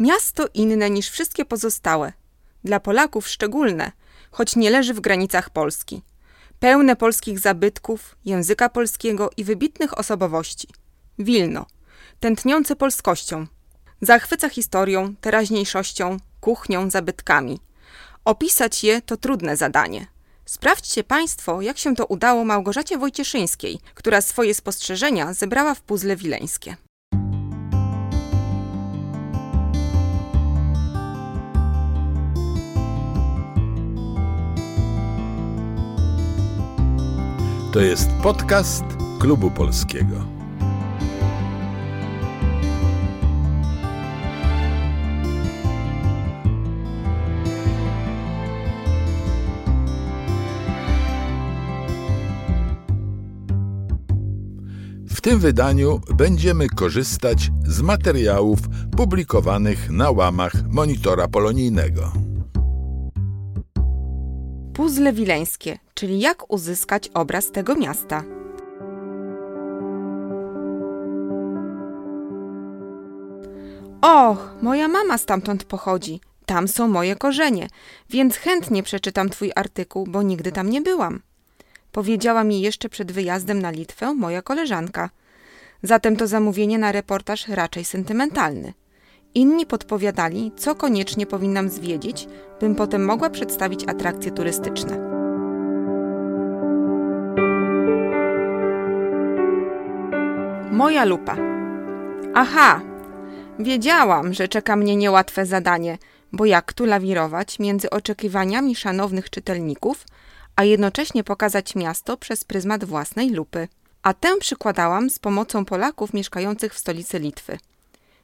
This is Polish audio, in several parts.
Miasto inne niż wszystkie pozostałe. Dla Polaków szczególne, choć nie leży w granicach Polski. Pełne polskich zabytków, języka polskiego i wybitnych osobowości. Wilno, tętniące polskością. Zachwyca historią, teraźniejszością, kuchnią, zabytkami. Opisać je to trudne zadanie. Sprawdźcie Państwo, jak się to udało Małgorzacie Wojcieszyńskiej, która swoje spostrzeżenia zebrała w puzzle wileńskie. To jest podcast Klubu Polskiego. W tym wydaniu będziemy korzystać z materiałów publikowanych na łamach Monitora Polonijnego. Puzzle wileńskie, czyli jak uzyskać obraz tego miasta. Och, moja mama stamtąd pochodzi. Tam są moje korzenie, więc chętnie przeczytam twój artykuł, bo nigdy tam nie byłam. Powiedziała mi jeszcze przed wyjazdem na Litwę moja koleżanka. Zatem to zamówienie na reportaż raczej sentymentalny. Inni podpowiadali, co koniecznie powinnam zwiedzić, bym potem mogła przedstawić atrakcje turystyczne. Moja lupa. Aha, wiedziałam, że czeka mnie niełatwe zadanie, bo jak tu lawirować między oczekiwaniami szanownych czytelników, a jednocześnie pokazać miasto przez pryzmat własnej lupy. A tę przykładałam z pomocą Polaków mieszkających w stolicy Litwy.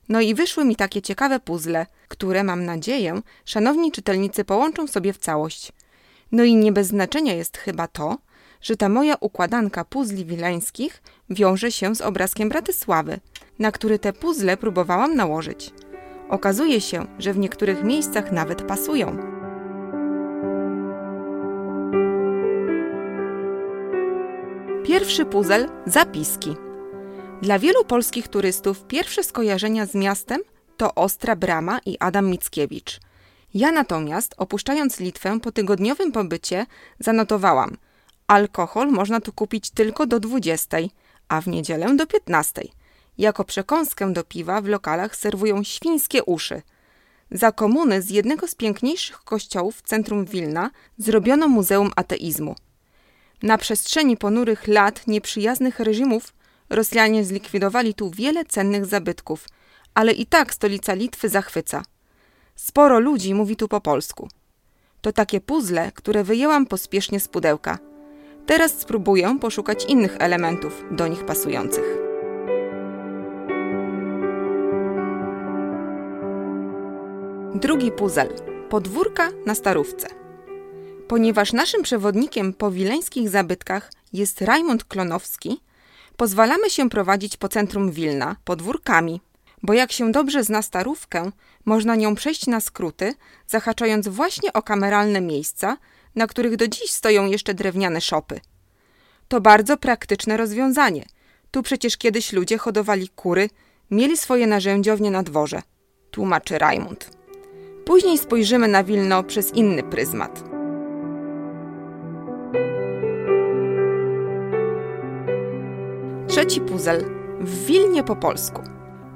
No i wyszły mi takie ciekawe puzzle, które mam nadzieję, szanowni czytelnicy połączą sobie w całość. No i nie bez znaczenia jest chyba to, że ta moja układanka puzli wileńskich wiąże się z obrazkiem Bratysławy, na który te puzzle próbowałam nałożyć. Okazuje się, że w niektórych miejscach nawet pasują. Pierwszy puzzle zapiski. Dla wielu polskich turystów pierwsze skojarzenia z miastem to Ostra Brama i Adam Mickiewicz. Ja natomiast, opuszczając Litwę po tygodniowym pobycie, zanotowałam: alkohol można tu kupić tylko do 20, a w niedzielę do 15. Jako przekąskę do piwa w lokalach serwują świńskie uszy. Za komuny z jednego z piękniejszych kościołów w centrum Wilna zrobiono Muzeum Ateizmu. Na przestrzeni ponurych lat nieprzyjaznych reżimów Rosjanie zlikwidowali tu wiele cennych zabytków, ale i tak stolica Litwy zachwyca. Sporo ludzi mówi tu po polsku. To takie puzzle, które wyjęłam pospiesznie z pudełka. Teraz spróbuję poszukać innych elementów do nich pasujących. Drugi puzzle. Podwórka na starówce. Ponieważ naszym przewodnikiem po wileńskich zabytkach jest Rajmund Klonowski, pozwalamy się prowadzić po centrum Wilna podwórkami, bo jak się dobrze zna starówkę, można nią przejść na skróty, zahaczając właśnie o kameralne miejsca, na których do dziś stoją jeszcze drewniane szopy. To bardzo praktyczne rozwiązanie. Tu przecież kiedyś ludzie hodowali kury, mieli swoje narzędziownie na dworze. Tłumaczy Rajmund. Później spojrzymy na Wilno przez inny pryzmat. Trzeci puzzle. W Wilnie po polsku.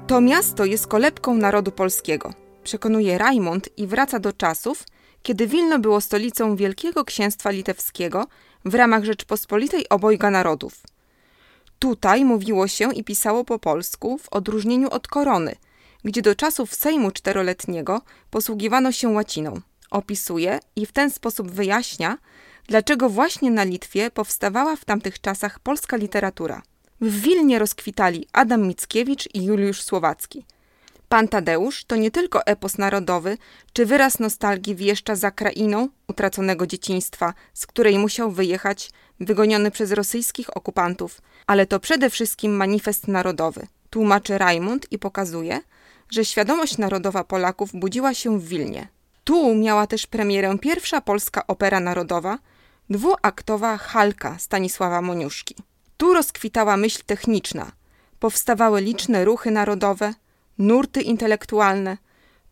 To miasto jest kolebką narodu polskiego. Przekonuje Rajmund i wraca do czasów, kiedy Wilno było stolicą Wielkiego Księstwa Litewskiego w ramach Rzeczpospolitej Obojga Narodów. Tutaj mówiło się i pisało po polsku w odróżnieniu od korony, gdzie do czasów Sejmu Czteroletniego posługiwano się łaciną. Opisuje i w ten sposób wyjaśnia, dlaczego właśnie na Litwie powstawała w tamtych czasach polska literatura. W Wilnie rozkwitali Adam Mickiewicz i Juliusz Słowacki. Pan Tadeusz to nie tylko epos narodowy, czy wyraz nostalgii wieszcza za krainą utraconego dzieciństwa, z której musiał wyjechać, wygoniony przez rosyjskich okupantów, ale to przede wszystkim manifest narodowy. Tłumaczy Rajmund i pokazuje, że świadomość narodowa Polaków budziła się w Wilnie. Tu miała też premierę pierwsza polska opera narodowa, dwuaktowa Halka Stanisława Moniuszki. Tu rozkwitała myśl techniczna, powstawały liczne ruchy narodowe, nurty intelektualne.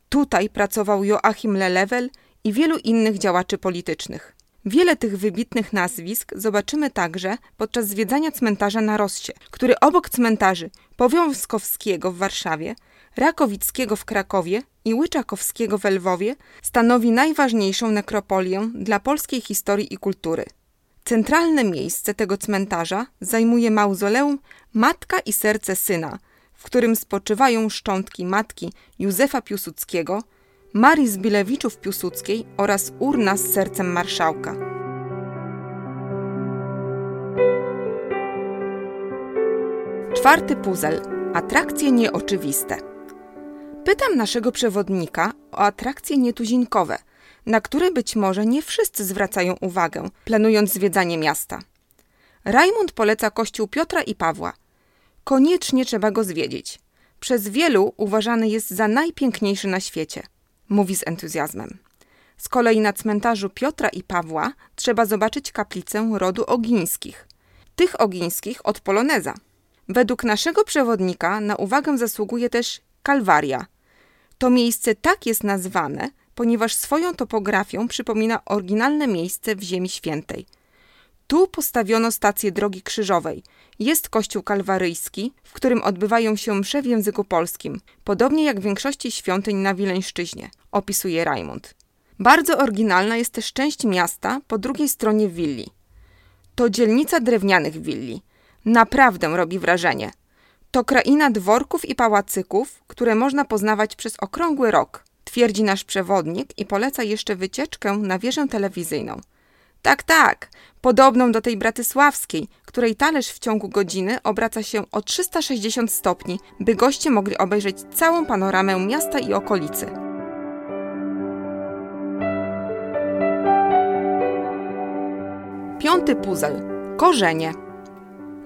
Tutaj pracował Joachim Lelewel i wielu innych działaczy politycznych. Wiele tych wybitnych nazwisk zobaczymy także podczas zwiedzania cmentarza na Rossie, który obok cmentarzy Powiązkowskiego w Warszawie, Rakowickiego w Krakowie i Łyczakowskiego w Lwowie stanowi najważniejszą nekropolię dla polskiej historii i kultury. Centralne miejsce tego cmentarza zajmuje mauzoleum Matka i Serce Syna, w którym spoczywają szczątki matki Józefa Piłsudskiego, Marii Zbilewiczów-Piłsudskiej oraz urna z sercem marszałka. Czwarty puzzle. Atrakcje nieoczywiste. Pytam naszego przewodnika o atrakcje nietuzinkowe, na które być może nie wszyscy zwracają uwagę, planując zwiedzanie miasta. Rajmund poleca kościół Piotra i Pawła. Koniecznie trzeba go zwiedzić. Przez wielu uważany jest za najpiękniejszy na świecie – mówi z entuzjazmem. Z kolei na cmentarzu Piotra i Pawła trzeba zobaczyć kaplicę rodu Ogińskich. Tych Ogińskich od Poloneza. Według naszego przewodnika na uwagę zasługuje też Kalwaria. To miejsce tak jest nazwane, ponieważ swoją topografią przypomina oryginalne miejsce w Ziemi Świętej. Tu postawiono stację drogi krzyżowej. Jest kościół kalwaryjski, w którym odbywają się msze w języku polskim, podobnie jak w większości świątyń na Wileńszczyźnie opisuje Raimund. Bardzo oryginalna jest też część miasta po drugiej stronie willi. To dzielnica drewnianych willi. Naprawdę robi wrażenie. To kraina dworków i pałacyków, które można poznawać przez okrągły rok, twierdzi nasz przewodnik i poleca jeszcze wycieczkę na wieżę telewizyjną. Tak, tak, podobną do tej bratysławskiej, której talerz w ciągu godziny obraca się o 360 stopni, by goście mogli obejrzeć całą panoramę miasta i okolicy. Piąty puzzle. Korzenie.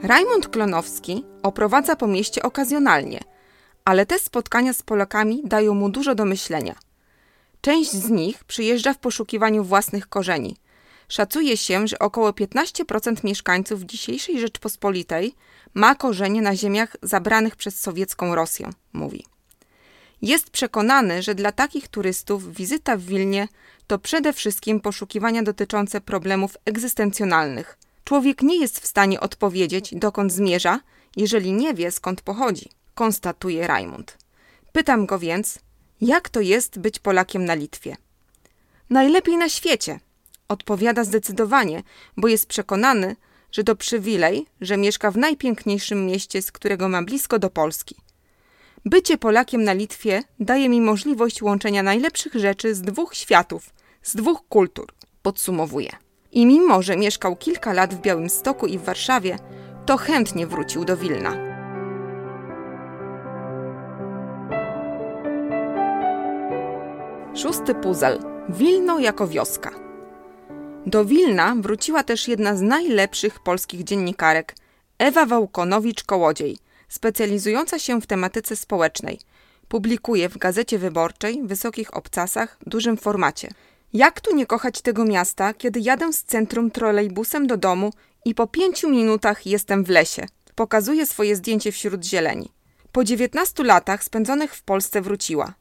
Rajmund Klonowski oprowadza po mieście okazjonalnie, ale te spotkania z Polakami dają mu dużo do myślenia. Część z nich przyjeżdża w poszukiwaniu własnych korzeni. Szacuje się, że około 15% mieszkańców dzisiejszej Rzeczpospolitej ma korzenie na ziemiach zabranych przez sowiecką Rosję, mówi. Jest przekonany, że dla takich turystów wizyta w Wilnie to przede wszystkim poszukiwania dotyczące problemów egzystencjonalnych. Człowiek nie jest w stanie odpowiedzieć, dokąd zmierza, jeżeli nie wie, skąd pochodzi, konstatuje Raimund. Pytam go więc, jak to jest być Polakiem na Litwie? Najlepiej na świecie, odpowiada zdecydowanie, bo jest przekonany, że to przywilej, że mieszka w najpiękniejszym mieście, z którego ma blisko do Polski. Bycie Polakiem na Litwie daje mi możliwość łączenia najlepszych rzeczy z dwóch światów, z dwóch kultur, podsumowuje. I mimo, że mieszkał kilka lat w Białymstoku i w Warszawie, to chętnie wrócił do Wilna. Szósty puzzle. Wilno jako wioska. Do Wilna wróciła też jedna z najlepszych polskich dziennikarek, Ewa Wałkonowicz-Kołodziej, specjalizująca się w tematyce społecznej. Publikuje w Gazecie Wyborczej, Wysokich Obcasach, dużym formacie. Jak tu nie kochać tego miasta, kiedy jadę z centrum trolejbusem do domu i po pięciu minutach jestem w lesie? Pokazuje swoje zdjęcie wśród zieleni. Po dziewiętnastu latach spędzonych w Polsce wróciła.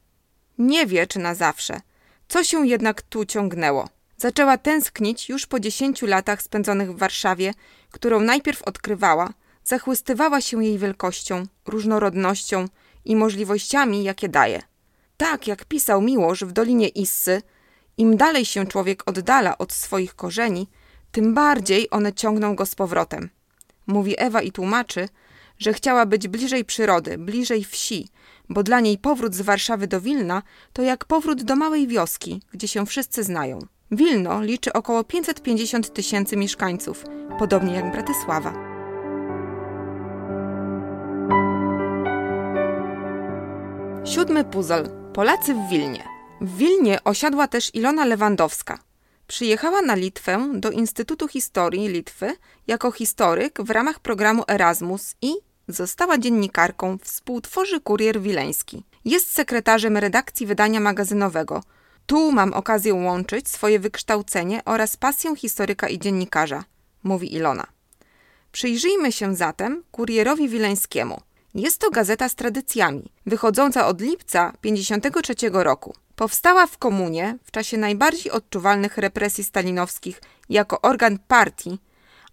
Nie wie, czy na zawsze. Co się jednak tu ciągnęło? Zaczęła tęsknić już po dziesięciu latach spędzonych w Warszawie, którą najpierw odkrywała, zachłystywała się jej wielkością, różnorodnością i możliwościami, jakie daje. Tak jak pisał Miłosz w Dolinie Issy, im dalej się człowiek oddala od swoich korzeni, tym bardziej one ciągną go z powrotem. Mówi Ewa i tłumaczy, że chciała być bliżej przyrody, bliżej wsi, bo dla niej powrót z Warszawy do Wilna to jak powrót do małej wioski, gdzie się wszyscy znają. Wilno liczy około 550 tysięcy mieszkańców, podobnie jak Bratysława. Siódmy puzzle. Polacy w Wilnie. W Wilnie osiadła też Ilona Lewandowska. Przyjechała na Litwę do Instytutu Historii Litwy jako historyk w ramach programu Erasmus i została dziennikarką, współtworzy Kurier Wileński. Jest sekretarzem redakcji wydania magazynowego. Tu mam okazję łączyć swoje wykształcenie oraz pasję historyka i dziennikarza, mówi Ilona. Przyjrzyjmy się zatem kurierowi wileńskiemu. Jest to gazeta z tradycjami, wychodząca od lipca 53 roku. Powstała w komunie w czasie najbardziej odczuwalnych represji stalinowskich jako organ partii,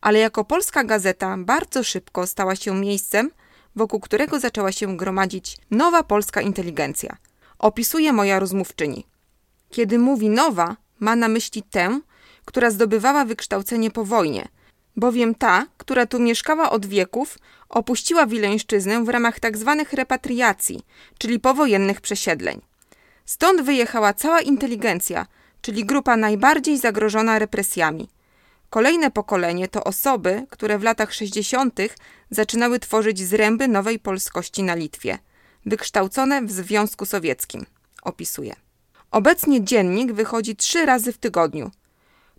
ale jako polska gazeta bardzo szybko stała się miejscem, wokół którego zaczęła się gromadzić nowa polska inteligencja. Opisuje moja rozmówczyni. Kiedy mówi nowa, ma na myśli tę, która zdobywała wykształcenie po wojnie, bowiem ta, która tu mieszkała od wieków, opuściła Wileńszczyznę w ramach tzw. Tak repatriacji, czyli powojennych przesiedleń. Stąd wyjechała cała inteligencja, czyli grupa najbardziej zagrożona represjami. Kolejne pokolenie to osoby, które w latach 60. zaczynały tworzyć zręby nowej polskości na Litwie, wykształcone w Związku Sowieckim, opisuje. Obecnie dziennik wychodzi trzy razy w tygodniu.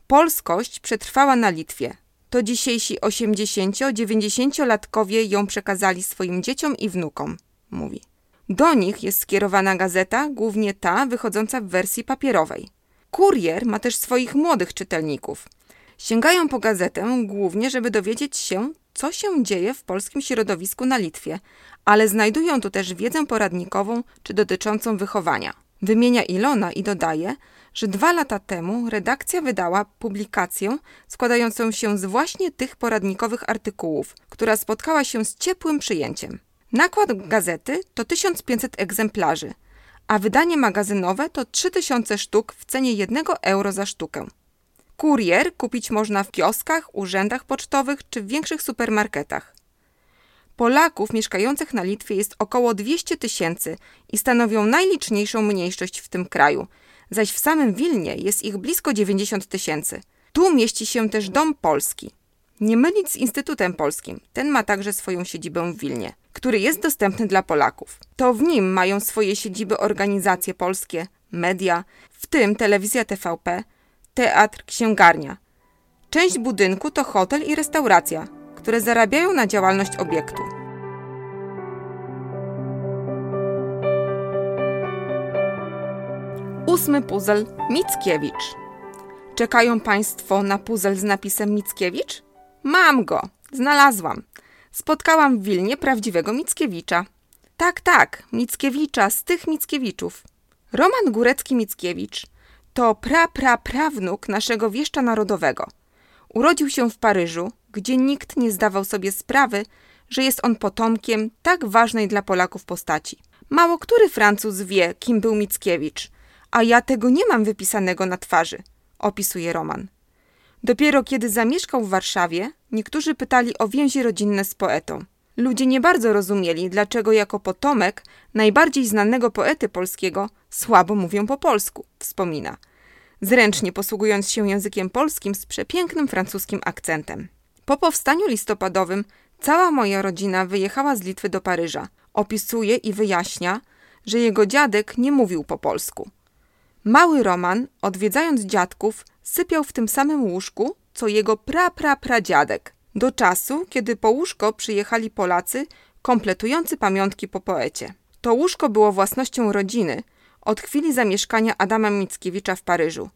Polskość przetrwała na Litwie. To dzisiejsi 80-90-latkowie ją przekazali swoim dzieciom i wnukom, mówi. Do nich jest skierowana gazeta, głównie ta wychodząca w wersji papierowej. Kurier ma też swoich młodych czytelników. Sięgają po gazetę głównie, żeby dowiedzieć się, co się dzieje w polskim środowisku na Litwie, ale znajdują tu też wiedzę poradnikową czy dotyczącą wychowania. Wymienia Ilona i dodaje, że dwa lata temu redakcja wydała publikację składającą się z właśnie tych poradnikowych artykułów, która spotkała się z ciepłym przyjęciem. Nakład gazety to 1500 egzemplarzy, a wydanie magazynowe to 3000 sztuk w cenie 1 euro za sztukę. Kurier kupić można w kioskach, urzędach pocztowych czy w większych supermarketach. Polaków mieszkających na Litwie jest około 200 tysięcy i stanowią najliczniejszą mniejszość w tym kraju, zaś w samym Wilnie jest ich blisko 90 tysięcy. Tu mieści się też Dom Polski. Nie mylić z Instytutem Polskim, ten ma także swoją siedzibę w Wilnie, który jest dostępny dla Polaków. To w nim mają swoje siedziby organizacje polskie, media, w tym telewizja TVP, teatr, księgarnia. Część budynku to hotel i restauracja, które zarabiają na działalność obiektu. Ósmy puzzle Mickiewicz. Czekają Państwo na puzzle z napisem Mickiewicz? Mam go! Znalazłam. Spotkałam w Wilnie prawdziwego Mickiewicza. Tak, tak, Mickiewicza, z tych Mickiewiczów. Roman Górecki-Mickiewicz to pra-pra-prawnuk naszego wieszcza narodowego. Urodził się w Paryżu, gdzie nikt nie zdawał sobie sprawy, że jest on potomkiem tak ważnej dla Polaków postaci. Mało który Francuz wie, kim był Mickiewicz, a ja tego nie mam wypisanego na twarzy, opisuje Roman. Dopiero kiedy zamieszkał w Warszawie, niektórzy pytali o więzi rodzinne z poetą. Ludzie nie bardzo rozumieli, dlaczego jako potomek najbardziej znanego poety polskiego słabo mówią po polsku, wspomina, zręcznie posługując się językiem polskim z przepięknym francuskim akcentem. Po powstaniu listopadowym cała moja rodzina wyjechała z Litwy do Paryża. Opisuje i wyjaśnia, że jego dziadek nie mówił po polsku. Mały Roman, odwiedzając dziadków, sypiał w tym samym łóżku, co jego pra-pra-pradziadek, do czasu, kiedy po łóżko przyjechali Polacy, kompletujący pamiątki po poecie. To łóżko było własnością rodziny od chwili zamieszkania Adama Mickiewicza w Paryżu.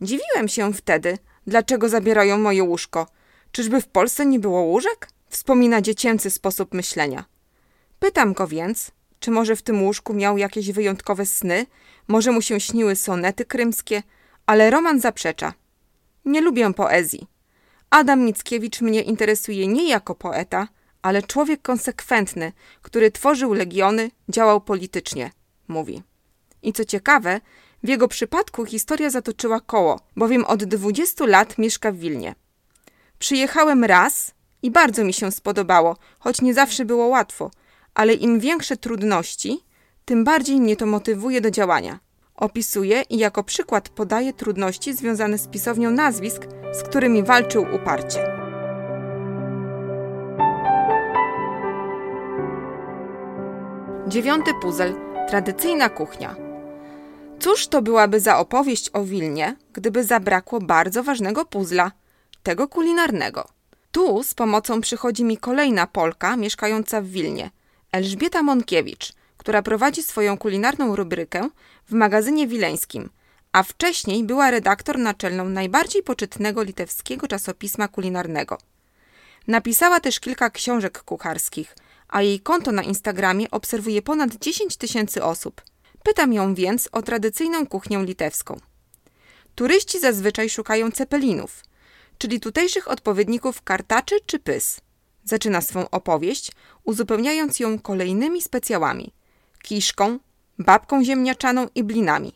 Dziwiłem się wtedy, dlaczego zabierają moje łóżko. Czyżby w Polsce nie było łóżek? Wspomina dziecięcy sposób myślenia. Pytam go więc, czy może w tym łóżku miał jakieś wyjątkowe sny, może mu się śniły sonety krymskie, ale Roman zaprzecza. Nie lubię poezji. Adam Mickiewicz mnie interesuje nie jako poeta, ale człowiek konsekwentny, który tworzył legiony, działał politycznie, mówi. I co ciekawe, w jego przypadku historia zatoczyła koło, bowiem od 20 lat mieszka w Wilnie. Przyjechałem raz i bardzo mi się spodobało, choć nie zawsze było łatwo, ale im większe trudności, tym bardziej mnie to motywuje do działania. Opisuje i jako przykład podaje trudności związane z pisownią nazwisk, z którymi walczył uparcie. Dziewiąty puzzle. Tradycyjna kuchnia. Cóż to byłaby za opowieść o Wilnie, gdyby zabrakło bardzo ważnego puzla, tego kulinarnego. Tu z pomocą przychodzi mi kolejna Polka mieszkająca w Wilnie, Elżbieta Monkiewicz, która prowadzi swoją kulinarną rubrykę w magazynie wileńskim, a wcześniej była redaktor naczelną najbardziej poczytnego litewskiego czasopisma kulinarnego. Napisała też kilka książek kucharskich, a jej konto na Instagramie obserwuje ponad 10 tysięcy osób. Pytam ją więc o tradycyjną kuchnię litewską. Turyści zazwyczaj szukają cepelinów, czyli tutejszych odpowiedników kartaczy czy pys. Zaczyna swą opowieść, uzupełniając ją kolejnymi specjałami: kiszką, babką ziemniaczaną i blinami.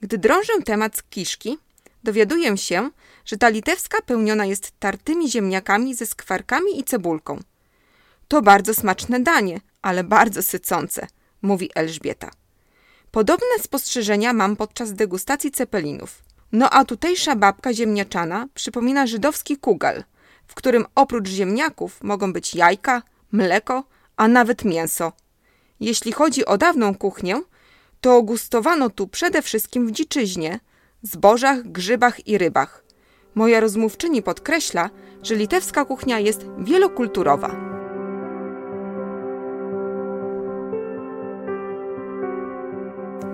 Gdy drążę temat kiszki, dowiaduję się, że ta litewska pełniona jest tartymi ziemniakami ze skwarkami i cebulką. To bardzo smaczne danie, ale bardzo sycące, mówi Elżbieta. Podobne spostrzeżenia mam podczas degustacji cepelinów. No a tutejsza babka ziemniaczana przypomina żydowski kugal, w którym oprócz ziemniaków mogą być jajka, mleko, a nawet mięso. Jeśli chodzi o dawną kuchnię, to gustowano tu przede wszystkim w dziczyźnie, zbożach, grzybach i rybach. Moja rozmówczyni podkreśla, że litewska kuchnia jest wielokulturowa.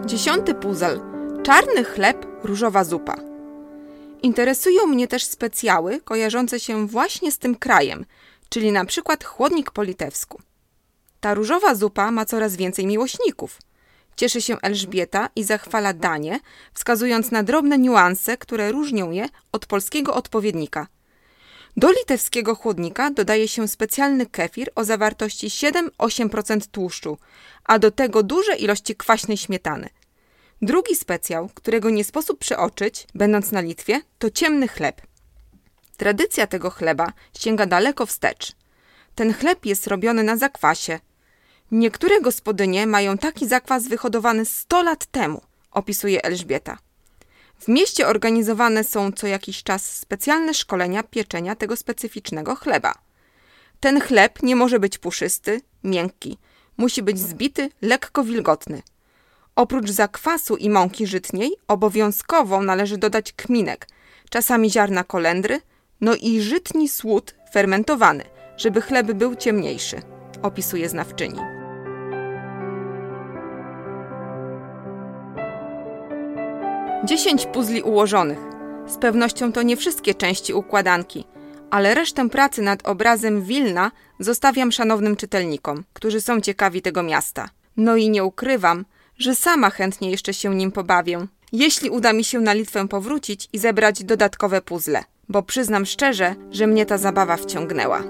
Dziesiąty puzzle. Czarny chleb, różowa zupa. Interesują mnie też specjały kojarzące się właśnie z tym krajem, czyli na przykład chłodnik po litewsku. Ta różowa zupa ma coraz więcej miłośników. Cieszy się Elżbieta i zachwala danie, wskazując na drobne niuanse, które różnią je od polskiego odpowiednika. Do litewskiego chłodnika dodaje się specjalny kefir o zawartości 7-8% tłuszczu, a do tego duże ilości kwaśnej śmietany. Drugi specjał, którego nie sposób przeoczyć, będąc na Litwie, to ciemny chleb. Tradycja tego chleba sięga daleko wstecz. Ten chleb jest robiony na zakwasie. Niektóre gospodynie mają taki zakwas wyhodowany 100 lat temu, opisuje Elżbieta. W mieście organizowane są co jakiś czas specjalne szkolenia pieczenia tego specyficznego chleba. Ten chleb nie może być puszysty, miękki, musi być zbity, lekko wilgotny. Oprócz zakwasu i mąki żytniej obowiązkowo należy dodać kminek, czasami ziarna kolendry, no i żytni słód fermentowany, żeby chleb był ciemniejszy, opisuje znawczyni. Dziesięć puzli ułożonych. Z pewnością to nie wszystkie części układanki, ale resztę pracy nad obrazem Wilna zostawiam szanownym czytelnikom, którzy są ciekawi tego miasta. No i nie ukrywam, że sama chętnie jeszcze się nim pobawię, jeśli uda mi się na Litwę powrócić i zebrać dodatkowe puzzle, bo przyznam szczerze, że mnie ta zabawa wciągnęła.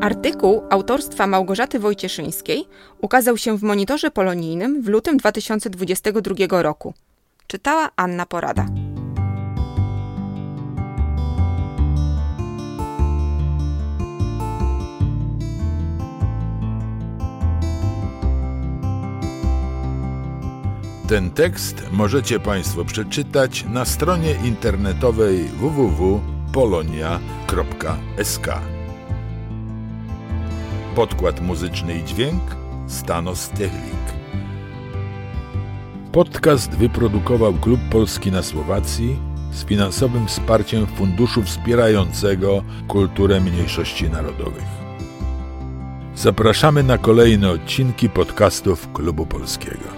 Artykuł autorstwa Małgorzaty Wojcieszyńskiej ukazał się w monitorze polonijnym w lutym 2022 roku. Czytała Anna Porada. Ten tekst możecie Państwo przeczytać na stronie internetowej www.polonia.sk. Podkład muzyczny i dźwięk Stanos Technik. Podcast wyprodukował Klub Polski na Słowacji z finansowym wsparciem Funduszu Wspierającego Kulturę Mniejszości Narodowych. Zapraszamy na kolejne odcinki podcastów Klubu Polskiego.